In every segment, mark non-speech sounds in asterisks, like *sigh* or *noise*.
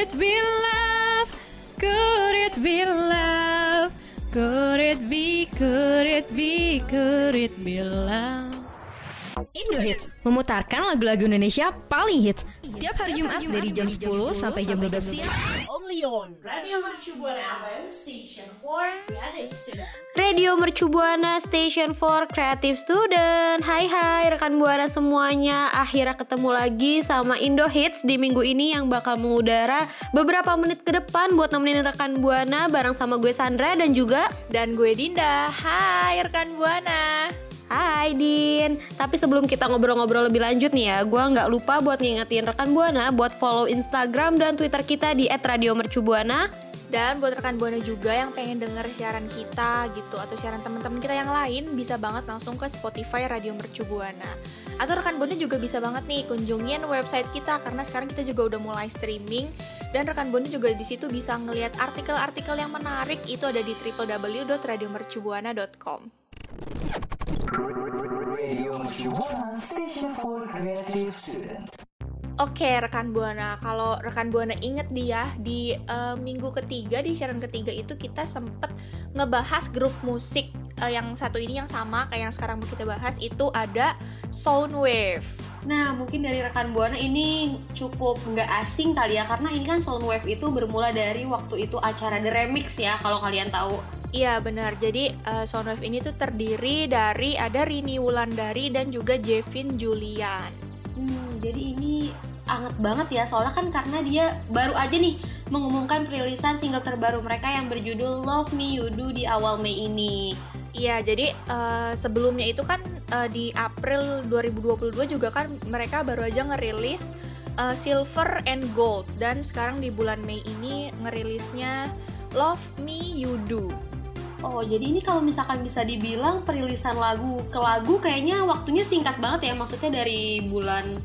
it be love? Could it be love? Could it be, could it be, could it be love? Indo Hits memutarkan lagu-lagu Indonesia paling hits setiap hari Jumat dari jam 10 sampai jam 12 siang. Radio Mercu Buana Station for Creative Student. Hai hai rekan Buana semuanya. Akhirnya ketemu lagi sama Indo Hits di minggu ini yang bakal mengudara beberapa menit ke depan buat nemenin rekan Buana bareng sama gue Sandra dan juga Dan gue Dinda, hai rekan Buana Hai Din. Tapi sebelum kita ngobrol-ngobrol lebih lanjut nih ya Gue nggak lupa buat ngingetin rekan Buana Buat follow Instagram dan Twitter kita di @radiomercubuana. Dan buat rekan Buana juga yang pengen denger siaran kita gitu Atau siaran teman-teman kita yang lain Bisa banget langsung ke Spotify Radio Mercu Buana. Atau rekan Buana juga bisa banget nih kunjungin website kita Karena sekarang kita juga udah mulai streaming. Dan rekan Buana juga di situ bisa ngelihat artikel-artikel yang menarik Itu ada di www.radiomercubuana.com Oke rekan buana, kalau rekan buana inget dia di eh, minggu ketiga di siaran ketiga itu kita sempet ngebahas grup musik eh, yang satu ini yang sama kayak yang sekarang mau kita bahas itu ada Soundwave. Nah, mungkin dari rekan Buana ini cukup nggak asing kali ya, karena ini kan Soundwave itu bermula dari waktu itu acara The Remix ya, kalau kalian tahu. Iya benar, jadi eh, Soundwave ini tuh terdiri dari ada Rini Wulandari dan juga Jevin Julian. Hmm, jadi ini anget banget ya, soalnya kan karena dia baru aja nih mengumumkan perilisan single terbaru mereka yang berjudul Love Me You Do di awal Mei ini. Iya, jadi eh, sebelumnya itu kan eh, di April 2022 juga kan mereka baru aja ngerilis eh, Silver and Gold dan sekarang di bulan Mei ini ngerilisnya Love Me You Do. Oh, jadi ini kalau misalkan bisa dibilang perilisan lagu ke lagu kayaknya waktunya singkat banget ya, maksudnya dari bulan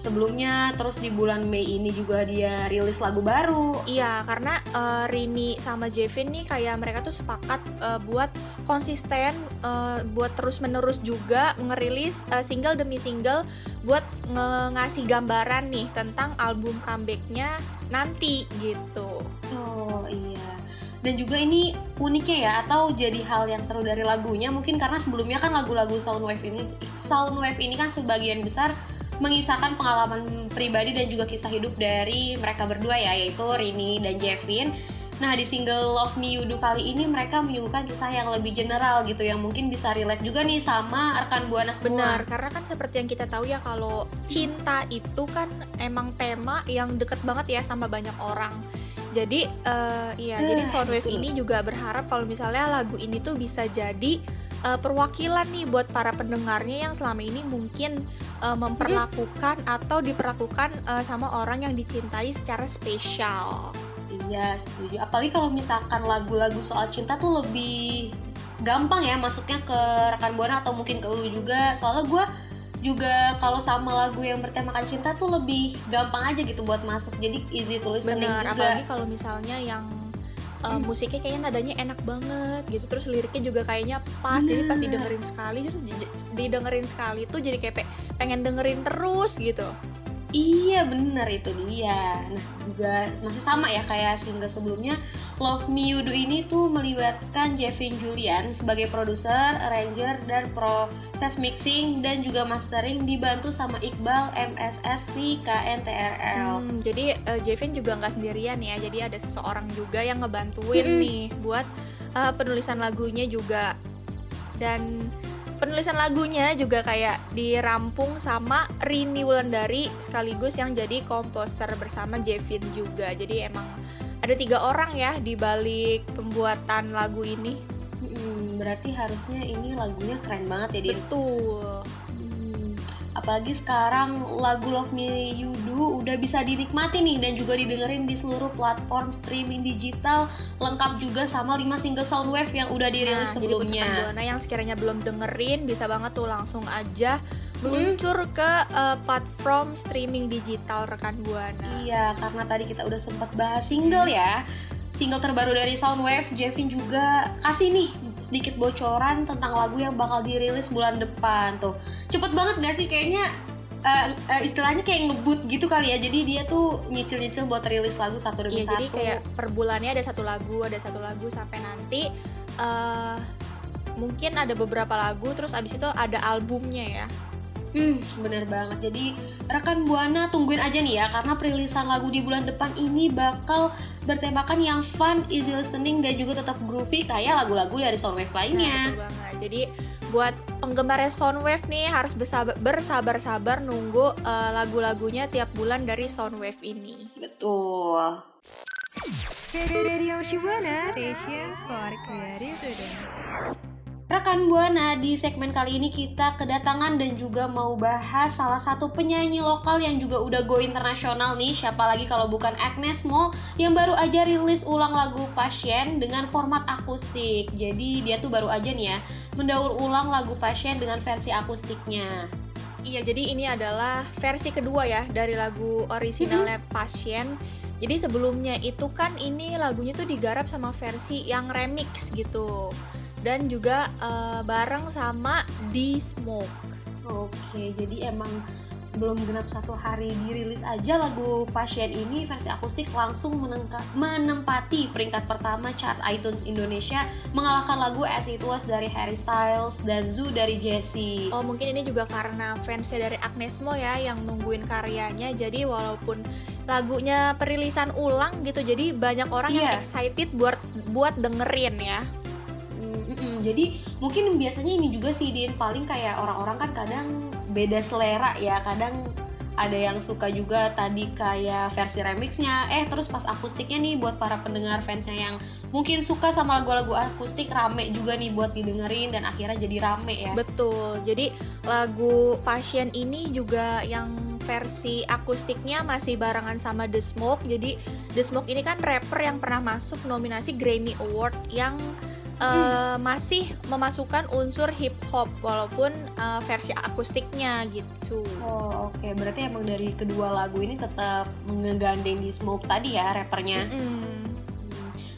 sebelumnya terus di bulan Mei ini juga dia rilis lagu baru. Iya, karena eh, Rini sama Jevin nih kayak mereka tuh sepakat eh, buat konsisten, eh, buat terus-menerus juga ngerilis eh, single demi single buat ngasih gambaran nih tentang album comebacknya nanti gitu. Dan juga ini uniknya ya atau jadi hal yang seru dari lagunya mungkin karena sebelumnya kan lagu-lagu Soundwave ini Soundwave ini kan sebagian besar mengisahkan pengalaman pribadi dan juga kisah hidup dari mereka berdua ya yaitu Rini dan Jevin. Nah di single Love Me You Do kali ini mereka menyuguhkan kisah yang lebih general gitu yang mungkin bisa relate juga nih sama rekan buana semua. Benar, karena kan seperti yang kita tahu ya kalau cinta itu kan emang tema yang deket banget ya sama banyak orang. Jadi eh, iya, Eh, jadi Soundwave betul. ini juga berharap kalau misalnya lagu ini tuh bisa jadi eh, perwakilan nih buat para pendengarnya yang selama ini mungkin eh, memperlakukan atau diperlakukan eh, sama orang yang dicintai secara spesial. Iya setuju. Apalagi kalau misalkan lagu-lagu soal cinta tuh lebih gampang ya masuknya ke rekan buana atau mungkin ke lu juga. Soalnya gue juga kalau sama lagu yang bertemakan cinta tuh lebih gampang aja gitu buat masuk. Jadi easy to listening Benar, juga. apalagi kalau misalnya yang uh, Hmm. musiknya kayaknya nadanya enak banget gitu, terus liriknya juga kayaknya pas, jadi pas didengerin sekali, terus didengerin sekali tuh jadi kayak pe- pengen dengerin terus gitu. Iya bener itu dia. Nah juga masih sama ya kayak single sebelumnya Love Me You Do ini tuh melibatkan Jevin Julian sebagai produser, arranger, dan proses mixing dan juga mastering dibantu sama Iqbal MSSV KNTRL. Hmm, jadi uh, Jevin juga nggak sendirian ya, jadi ada seseorang juga yang ngebantuin Mm-mm. nih buat uh, penulisan lagunya juga dan penulisan lagunya juga kayak dirampung sama Rini Wulandari sekaligus yang jadi komposer bersama Jevin juga. Jadi emang ada tiga orang ya di balik pembuatan lagu ini. Mm-mm, berarti harusnya ini lagunya keren banget ya Din. Betul. Hmm, Apalagi sekarang lagu Love Me You Do udah bisa dinikmati nih dan juga didengerin di seluruh platform streaming digital lengkap juga sama 5 single Soundwave yang udah dirilis Nah, jadi buat sebelumnya. rekan Buana yang sekiranya belum dengerin bisa banget tuh langsung aja meluncur ke eh, platform streaming digital rekan Buana. Iya, karena tadi kita udah sempat bahas single ya. Single terbaru dari Soundwave, Jevin juga kasih nih sedikit bocoran tentang lagu yang bakal dirilis bulan depan tuh. Cepet banget gak sih kayaknya eh, eh, istilahnya kayak ngebut gitu kali ya. Jadi dia tuh nyicil-nyicil buat rilis lagu satu demi Iya, satu. jadi kayak per bulannya ada satu lagu, ada satu lagu sampai nanti eh mungkin ada beberapa lagu terus abis itu ada albumnya ya. Hmm, bener banget. Jadi rekan Buana tungguin aja nih ya karena perilisan lagu di bulan depan ini bakal bertemakan yang fun, easy listening dan juga tetap groovy kayak lagu-lagu dari Soundwave Nah, lainnya. betul banget. Jadi buat penggemar Soundwave nih harus bersabar- bersabar-sabar nunggu eh, lagu-lagunya tiap bulan dari Soundwave ini. Betul. Radio Shibuana Station for Creative Today Rekan Buana, di segmen kali ini kita kedatangan dan juga mau bahas salah satu penyanyi lokal yang juga udah go internasional nih Siapa lagi kalau bukan Agnes Mo yang baru aja rilis ulang lagu Pasien dengan format akustik Jadi dia tuh baru aja nih ya mendaur ulang lagu Pasien dengan versi akustiknya Iya, jadi ini adalah versi kedua ya dari lagu orisinalnya Pasien. Jadi sebelumnya itu kan ini lagunya tuh digarap sama versi yang remix gitu. Dan juga eh, bareng sama di Smoke. Oke, jadi emang belum genap satu hari dirilis aja lagu Pasien ini versi akustik langsung menengka- menempati peringkat pertama chart iTunes Indonesia mengalahkan lagu As It Was dari Harry Styles dan Zoo dari Jessie. Oh mungkin ini juga karena fansnya dari Agnes Mo ya yang nungguin karyanya. Jadi walaupun lagunya perilisan ulang gitu, jadi banyak orang yang Iya. excited buat buat dengerin ya. Jadi mungkin biasanya ini juga sih Din paling kayak orang-orang kan kadang beda selera ya kadang ada yang suka juga tadi kayak versi remixnya eh terus pas akustiknya nih buat para pendengar fansnya yang mungkin suka sama lagu-lagu akustik rame juga nih buat didengerin dan akhirnya jadi rame ya Betul. Jadi lagu Pasien ini juga yang versi akustiknya masih barengan sama The Smoke. Jadi The Smoke ini kan rapper yang pernah masuk nominasi Grammy Award yang eh, masih memasukkan unsur hip hop walaupun eh, versi akustiknya gitu. Oh oke berarti emang dari kedua lagu ini tetap ngegandeng di Smoke tadi ya rappernya Mm-mm.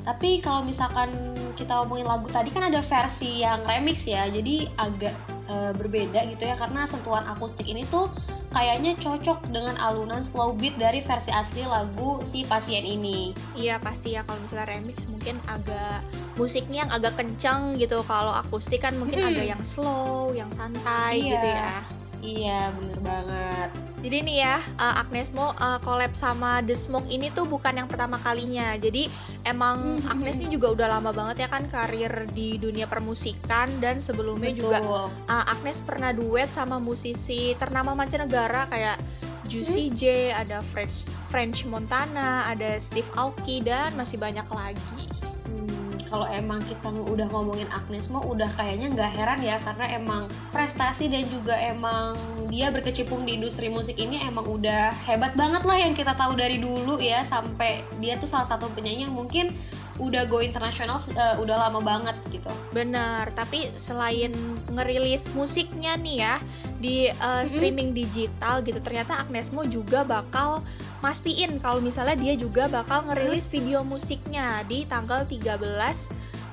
Tapi kalau misalkan kita ngomongin lagu tadi kan ada versi yang remix ya, jadi agak eh, berbeda gitu ya karena sentuhan akustik ini tuh kayaknya cocok dengan alunan slow beat dari versi asli lagu si pasien ini. Iya pasti ya kalau misalnya remix mungkin agak musiknya yang agak kencang gitu. Kalau akustik kan mungkin Mm-mm. agak yang slow, yang santai Iya. gitu ya. Iya bener banget. Jadi nih ya, uh, Agnes Mo uh, collab sama The Smoke ini tuh bukan yang pertama kalinya. Jadi emang Mhm. Agnes ini juga udah lama banget ya kan karir di dunia permusikan dan sebelumnya juga Betul. uh, Agnes pernah duet sama musisi ternama mancanegara kayak Juicy Hmm? J, ada French French Montana, ada Steve Aoki dan masih banyak lagi. Hmm, kalau emang kita udah ngomongin Agnes Mo udah kayaknya nggak heran ya karena emang prestasi dan juga emang dia berkecimpung di industri musik ini emang udah hebat banget lah yang kita tahu dari dulu ya sampai dia tuh salah satu penyanyi yang mungkin udah go internasional eh, udah lama banget gitu. Bener, tapi selain ngerilis musiknya nih ya di uh, streaming digital gitu, ternyata Agnes Mo juga bakal mastiin kalau misalnya dia juga bakal ngerilis video musiknya di tanggal 13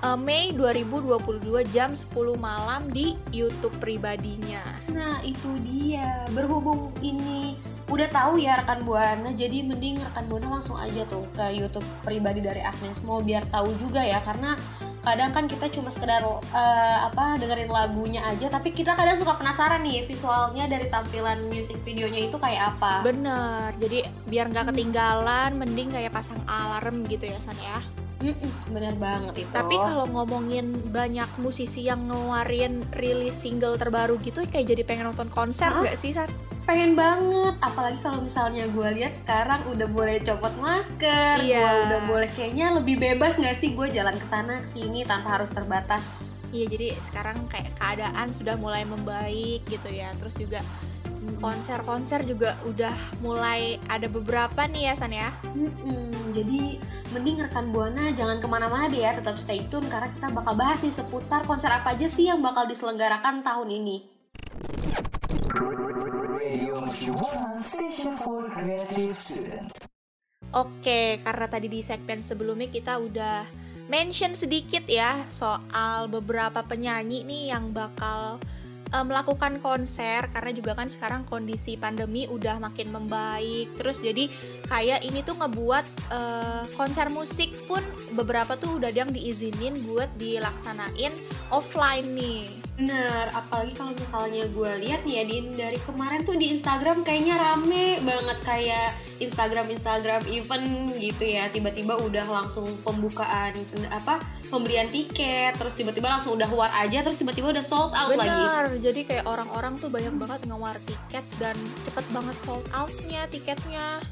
uh, Mei 2022 jam 10 malam di YouTube pribadinya. Nah itu dia berhubung ini udah tahu ya rekan buana jadi mending rekan buana langsung aja tuh ke YouTube pribadi dari Agnes mau biar tahu juga ya karena kadang kan kita cuma sekedar eh, apa dengerin lagunya aja tapi kita kadang suka penasaran nih visualnya dari tampilan music videonya itu kayak apa Bener, jadi biar nggak ketinggalan, mending kayak pasang alarm gitu ya San ya. Mm-mm, bener banget itu Tapi kalau ngomongin banyak musisi yang ngeluarin rilis single terbaru gitu kayak jadi pengen nonton konser gak sih San? Pengen banget apalagi kalau misalnya gue lihat sekarang udah boleh copot masker Iya. gue udah boleh kayaknya lebih bebas nggak sih gue jalan ke sana ke sini tanpa harus terbatas Iya jadi sekarang kayak keadaan sudah mulai membaik gitu ya Terus juga konser-konser juga udah mulai ada beberapa nih ya San ya. Mm-mm, jadi mending rekan buana jangan ke mana-mana deh ya, tetap stay tune karena kita bakal bahas nih seputar konser apa aja sih yang bakal diselenggarakan tahun ini. Oke, karena tadi di segmen sebelumnya kita udah mention sedikit ya soal beberapa penyanyi nih yang bakal eh, melakukan konser. Karena juga kan sekarang kondisi pandemi udah makin membaik. Terus jadi kayak ini tuh ngebuat eh, konser musik pun beberapa tuh udah yang diizinin buat dilaksanain offline nih Bener, apalagi kalau misalnya gue lihat nih ya Din dari kemarin tuh di Instagram kayaknya rame banget kayak Instagram Instagram event gitu ya tiba-tiba udah langsung pembukaan apa pembelian tiket terus tiba-tiba langsung udah war aja terus tiba-tiba udah sold out lagi. Bener, jadi kayak orang-orang tuh banyak banget ngewar tiket dan cepet banget sold outnya tiketnya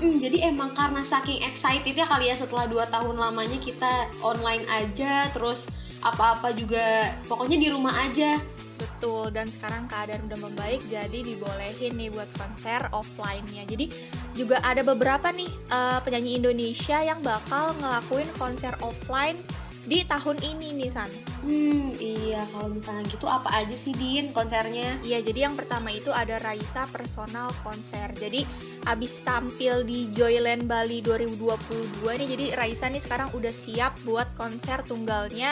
Mm, jadi emang karena saking excitednya kali ya setelah 2 tahun lamanya kita online aja terus apa-apa juga pokoknya di rumah aja. Betul, dan sekarang keadaan udah membaik jadi dibolehin nih buat konser offline-nya. Jadi juga ada beberapa nih eh, penyanyi Indonesia yang bakal ngelakuin konser offline di tahun ini nih San. Hmm, iya kalau misalnya gitu apa aja sih Din konsernya? Iya, jadi yang pertama itu ada Raisa Personal Konser. Jadi abis tampil di Joyland Bali 2022 nih, jadi Raisa nih sekarang udah siap buat konser tunggalnya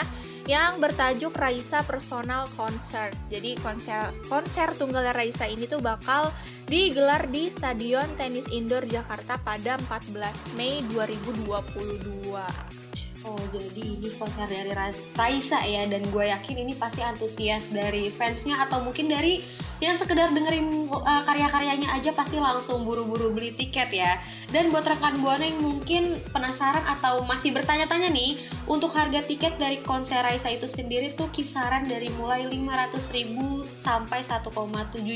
yang bertajuk Raisa Personal Concert. Jadi konser konser tunggal Raisa ini tuh bakal digelar di Stadion Tenis Indoor Jakarta pada 14 Mei 2022. Oh jadi ini konser dari Rais- Raisa ya dan gue yakin ini pasti antusias dari fansnya atau mungkin dari yang sekedar dengerin uh, karya-karyanya aja pasti langsung buru-buru beli tiket ya. Dan buat rekan buana yang mungkin penasaran atau masih bertanya-tanya nih, untuk harga tiket dari konser Raisa itu sendiri tuh kisaran dari mulai 500.000 sampai 1,7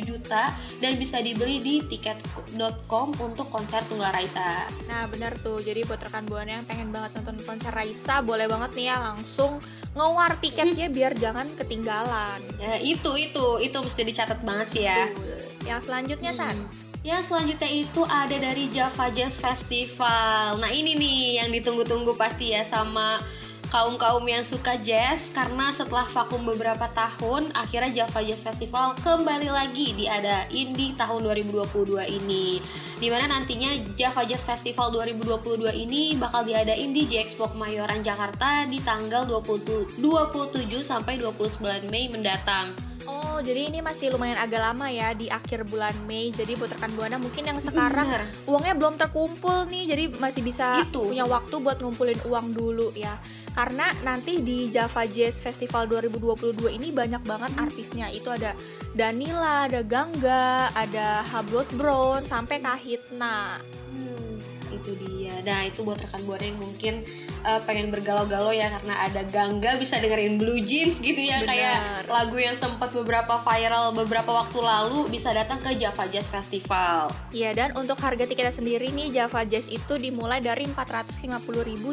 juta dan bisa dibeli di tiket.com untuk konser tunggal Raisa. Nah bener tuh, jadi buat rekan buana yang pengen banget nonton konser Raisa boleh banget nih ya langsung ngewar tiketnya biar jangan ketinggalan. Ya, itu itu itu mesti dicatat banget sih ya. Betul. Yang selanjutnya San, Ya selanjutnya itu ada dari Java Jazz Festival. Nah ini nih yang ditunggu-tunggu pasti ya sama kaum-kaum yang suka jazz karena setelah vakum beberapa tahun akhirnya Java Jazz Festival kembali lagi diadain di tahun 2022 ini di mana nantinya Java Jazz Festival 2022 ini bakal diadain di J-Expo Kemayoran Jakarta di tanggal 20 27 sampai 29 Mei mendatang Oh, jadi ini masih lumayan agak lama ya di akhir bulan Mei. Jadi buat rekan Buana mungkin yang sekarang Bener. uangnya belum terkumpul nih, jadi masih bisa Itu. punya waktu buat ngumpulin uang dulu ya. Karena nanti di Java Jazz Festival 2022 ini banyak banget artisnya. Itu ada Danila, ada Gangga, ada Hablot Brown, sampai Kahitna. Dia. Nah, itu buat rekan buana yang mungkin uh, pengen bergalau-galau ya karena ada Gangga bisa dengerin Blue Jeans gitu ya Bener. kayak lagu yang sempat beberapa viral beberapa waktu lalu bisa datang ke Java Jazz Festival. Iya, dan untuk harga tiketnya sendiri nih Java Jazz itu dimulai dari 450.000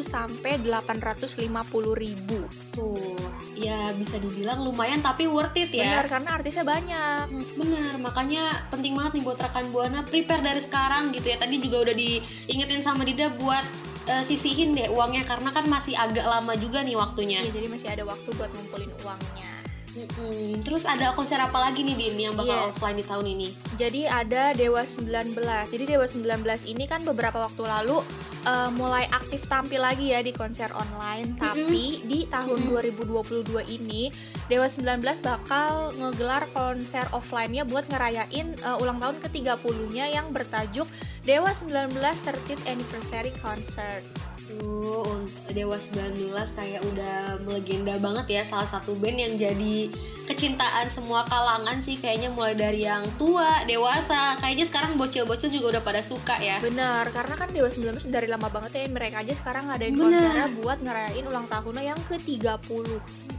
sampai 850.000. Tuh, ya bisa dibilang lumayan tapi worth it ya. Benar, karena artisnya banyak. Hmm, Bener, makanya penting banget nih buat rekan buana prepare dari sekarang gitu ya. Tadi juga udah diingetin sama Dida buat eh, sisihin deh uangnya karena kan masih agak lama juga nih waktunya. Iya, jadi masih ada waktu buat ngumpulin uangnya. Mm-mm. Terus ada konser apa lagi nih Din yang bakal Iya. offline di tahun ini? Jadi ada Dewa 19. Jadi Dewa 19 ini kan beberapa waktu lalu eh, mulai aktif tampil lagi ya di konser online. Tapi di tahun 2022 ini Dewa 19 bakal ngegelar konser offline-nya buat ngerayain eh, ulang tahun ke-30-nya yang bertajuk Dewa 19 30th Anniversary Concert. Untuk Dewa 19 kayak udah melegenda banget ya salah satu band yang jadi kecintaan semua kalangan sih kayaknya mulai dari yang tua, dewasa, kayaknya sekarang bocil-bocil juga udah pada suka ya. Bener, karena kan Dewa 19 dari lama banget ya mereka aja sekarang ngadain konsernya buat ngerayain ulang tahunnya yang ke-30.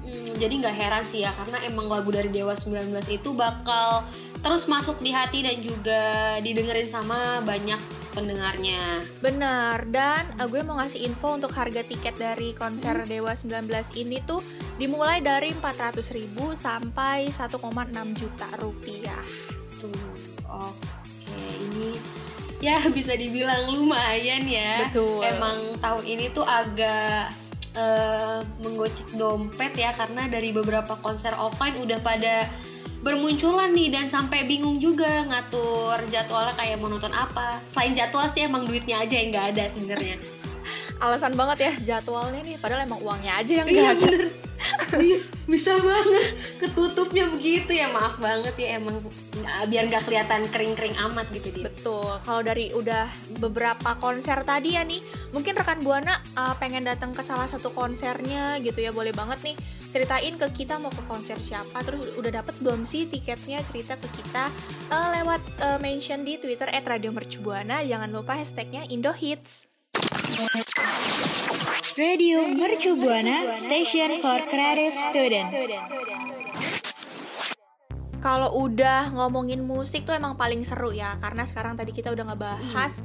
Mm, jadi nggak heran sih ya karena emang lagu dari Dewa 19 itu bakal terus masuk di hati dan juga didengerin sama banyak pendengarnya. Bener, dan eh, gue mau ngasih info untuk harga tiket dari konser Dewa 19 ini tuh dimulai dari 400.000 sampai 1,6 juta rupiah. Oke, ini ya bisa dibilang lumayan ya. Betul. Emang tahun ini tuh agak eh, menggocek dompet ya karena dari beberapa konser offline udah pada bermunculan nih dan sampai bingung juga ngatur jadwalnya kayak mau nonton apa. Selain jadwal sih emang duitnya aja yang nggak ada sebenarnya. *laughs* Alasan banget ya jadwalnya nih, padahal emang uangnya aja yang Iya nggak ada. bener *laughs* Iya, Bisa banget Ketutupnya begitu ya Maaf banget ya emang nggak- Biar gak kelihatan kering-kering amat gitu dia Betul. Kalau dari udah beberapa konser tadi ya nih, mungkin rekan Buana uh, pengen datang ke salah satu konsernya gitu ya, boleh banget nih ceritain ke kita mau ke konser siapa, terus udah dapet belum sih tiketnya cerita ke kita uh, lewat uh, mention di Twitter @radiomercubuana. Jangan lupa hashtagnya Indohits. Radio Mercu Buana Station for Creative Student. Kalau udah ngomongin musik tuh emang paling seru ya, karena sekarang tadi kita udah ngebahas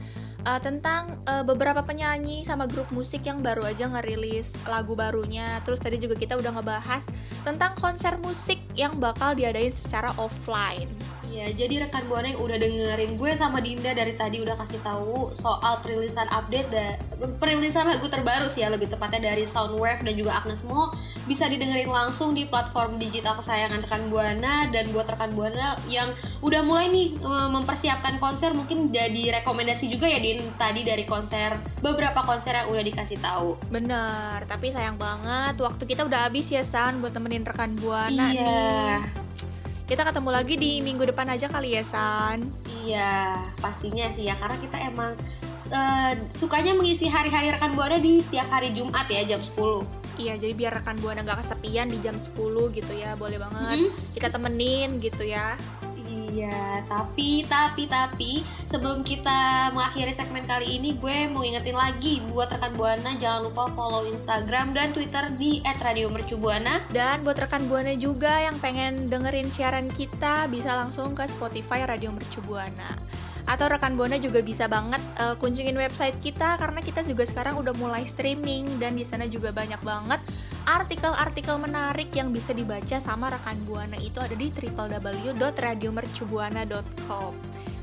uh, tentang uh, beberapa penyanyi sama grup musik yang baru aja ngerilis lagu barunya. Terus tadi juga kita udah ngebahas tentang konser musik yang bakal diadain secara offline. Iya jadi rekan Buana yang udah dengerin Gue sama Dinda dari tadi udah kasih tahu Soal perilisan update dan Perilisan lagu terbaru sih ya Lebih tepatnya dari Soundwave dan juga Agnes Mo Bisa didengerin langsung di platform digital kesayangan rekan Buana Dan buat rekan Buana yang udah mulai nih eh, Mempersiapkan konser Mungkin jadi rekomendasi juga ya Din Tadi dari konser Beberapa konser yang udah dikasih tahu Bener, tapi sayang banget waktu kita udah habis ya San buat temenin rekan Buana Iya. nih. Kita ketemu lagi di minggu depan aja kali ya San. Iya, pastinya sih ya karena kita emang eh, sukanya mengisi hari-hari rekan buana di setiap hari Jumat ya jam 10. Iya, jadi biar rekan Buana nggak kesepian di jam 10 gitu ya, boleh banget. Mhm. Kita temenin gitu ya. Iya, tapi tapi tapi sebelum kita mengakhiri segmen kali ini gue mau ingetin lagi buat rekan buana jangan lupa follow Instagram dan Twitter di @radiomercubuana. Dan buat rekan Buana juga yang pengen dengerin siaran kita bisa langsung ke Spotify Radio Mercu Buana. Atau rekan Buana juga bisa banget eh, kunjungin website kita karena kita juga sekarang udah mulai streaming dan di sana juga banyak banget artikel-artikel menarik yang bisa dibaca sama rekan Buana itu ada di www.radiomercubuana.com.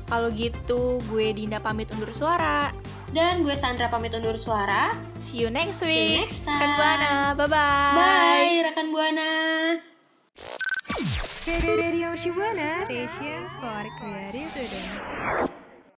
Kalau gitu, gue Dinda pamit undur suara. Dan gue Sandra pamit undur suara. See you next See you week. next Rekan time. Buana, bye-bye. Bye rekan buana. Radio Shibuana Station for Creative Student.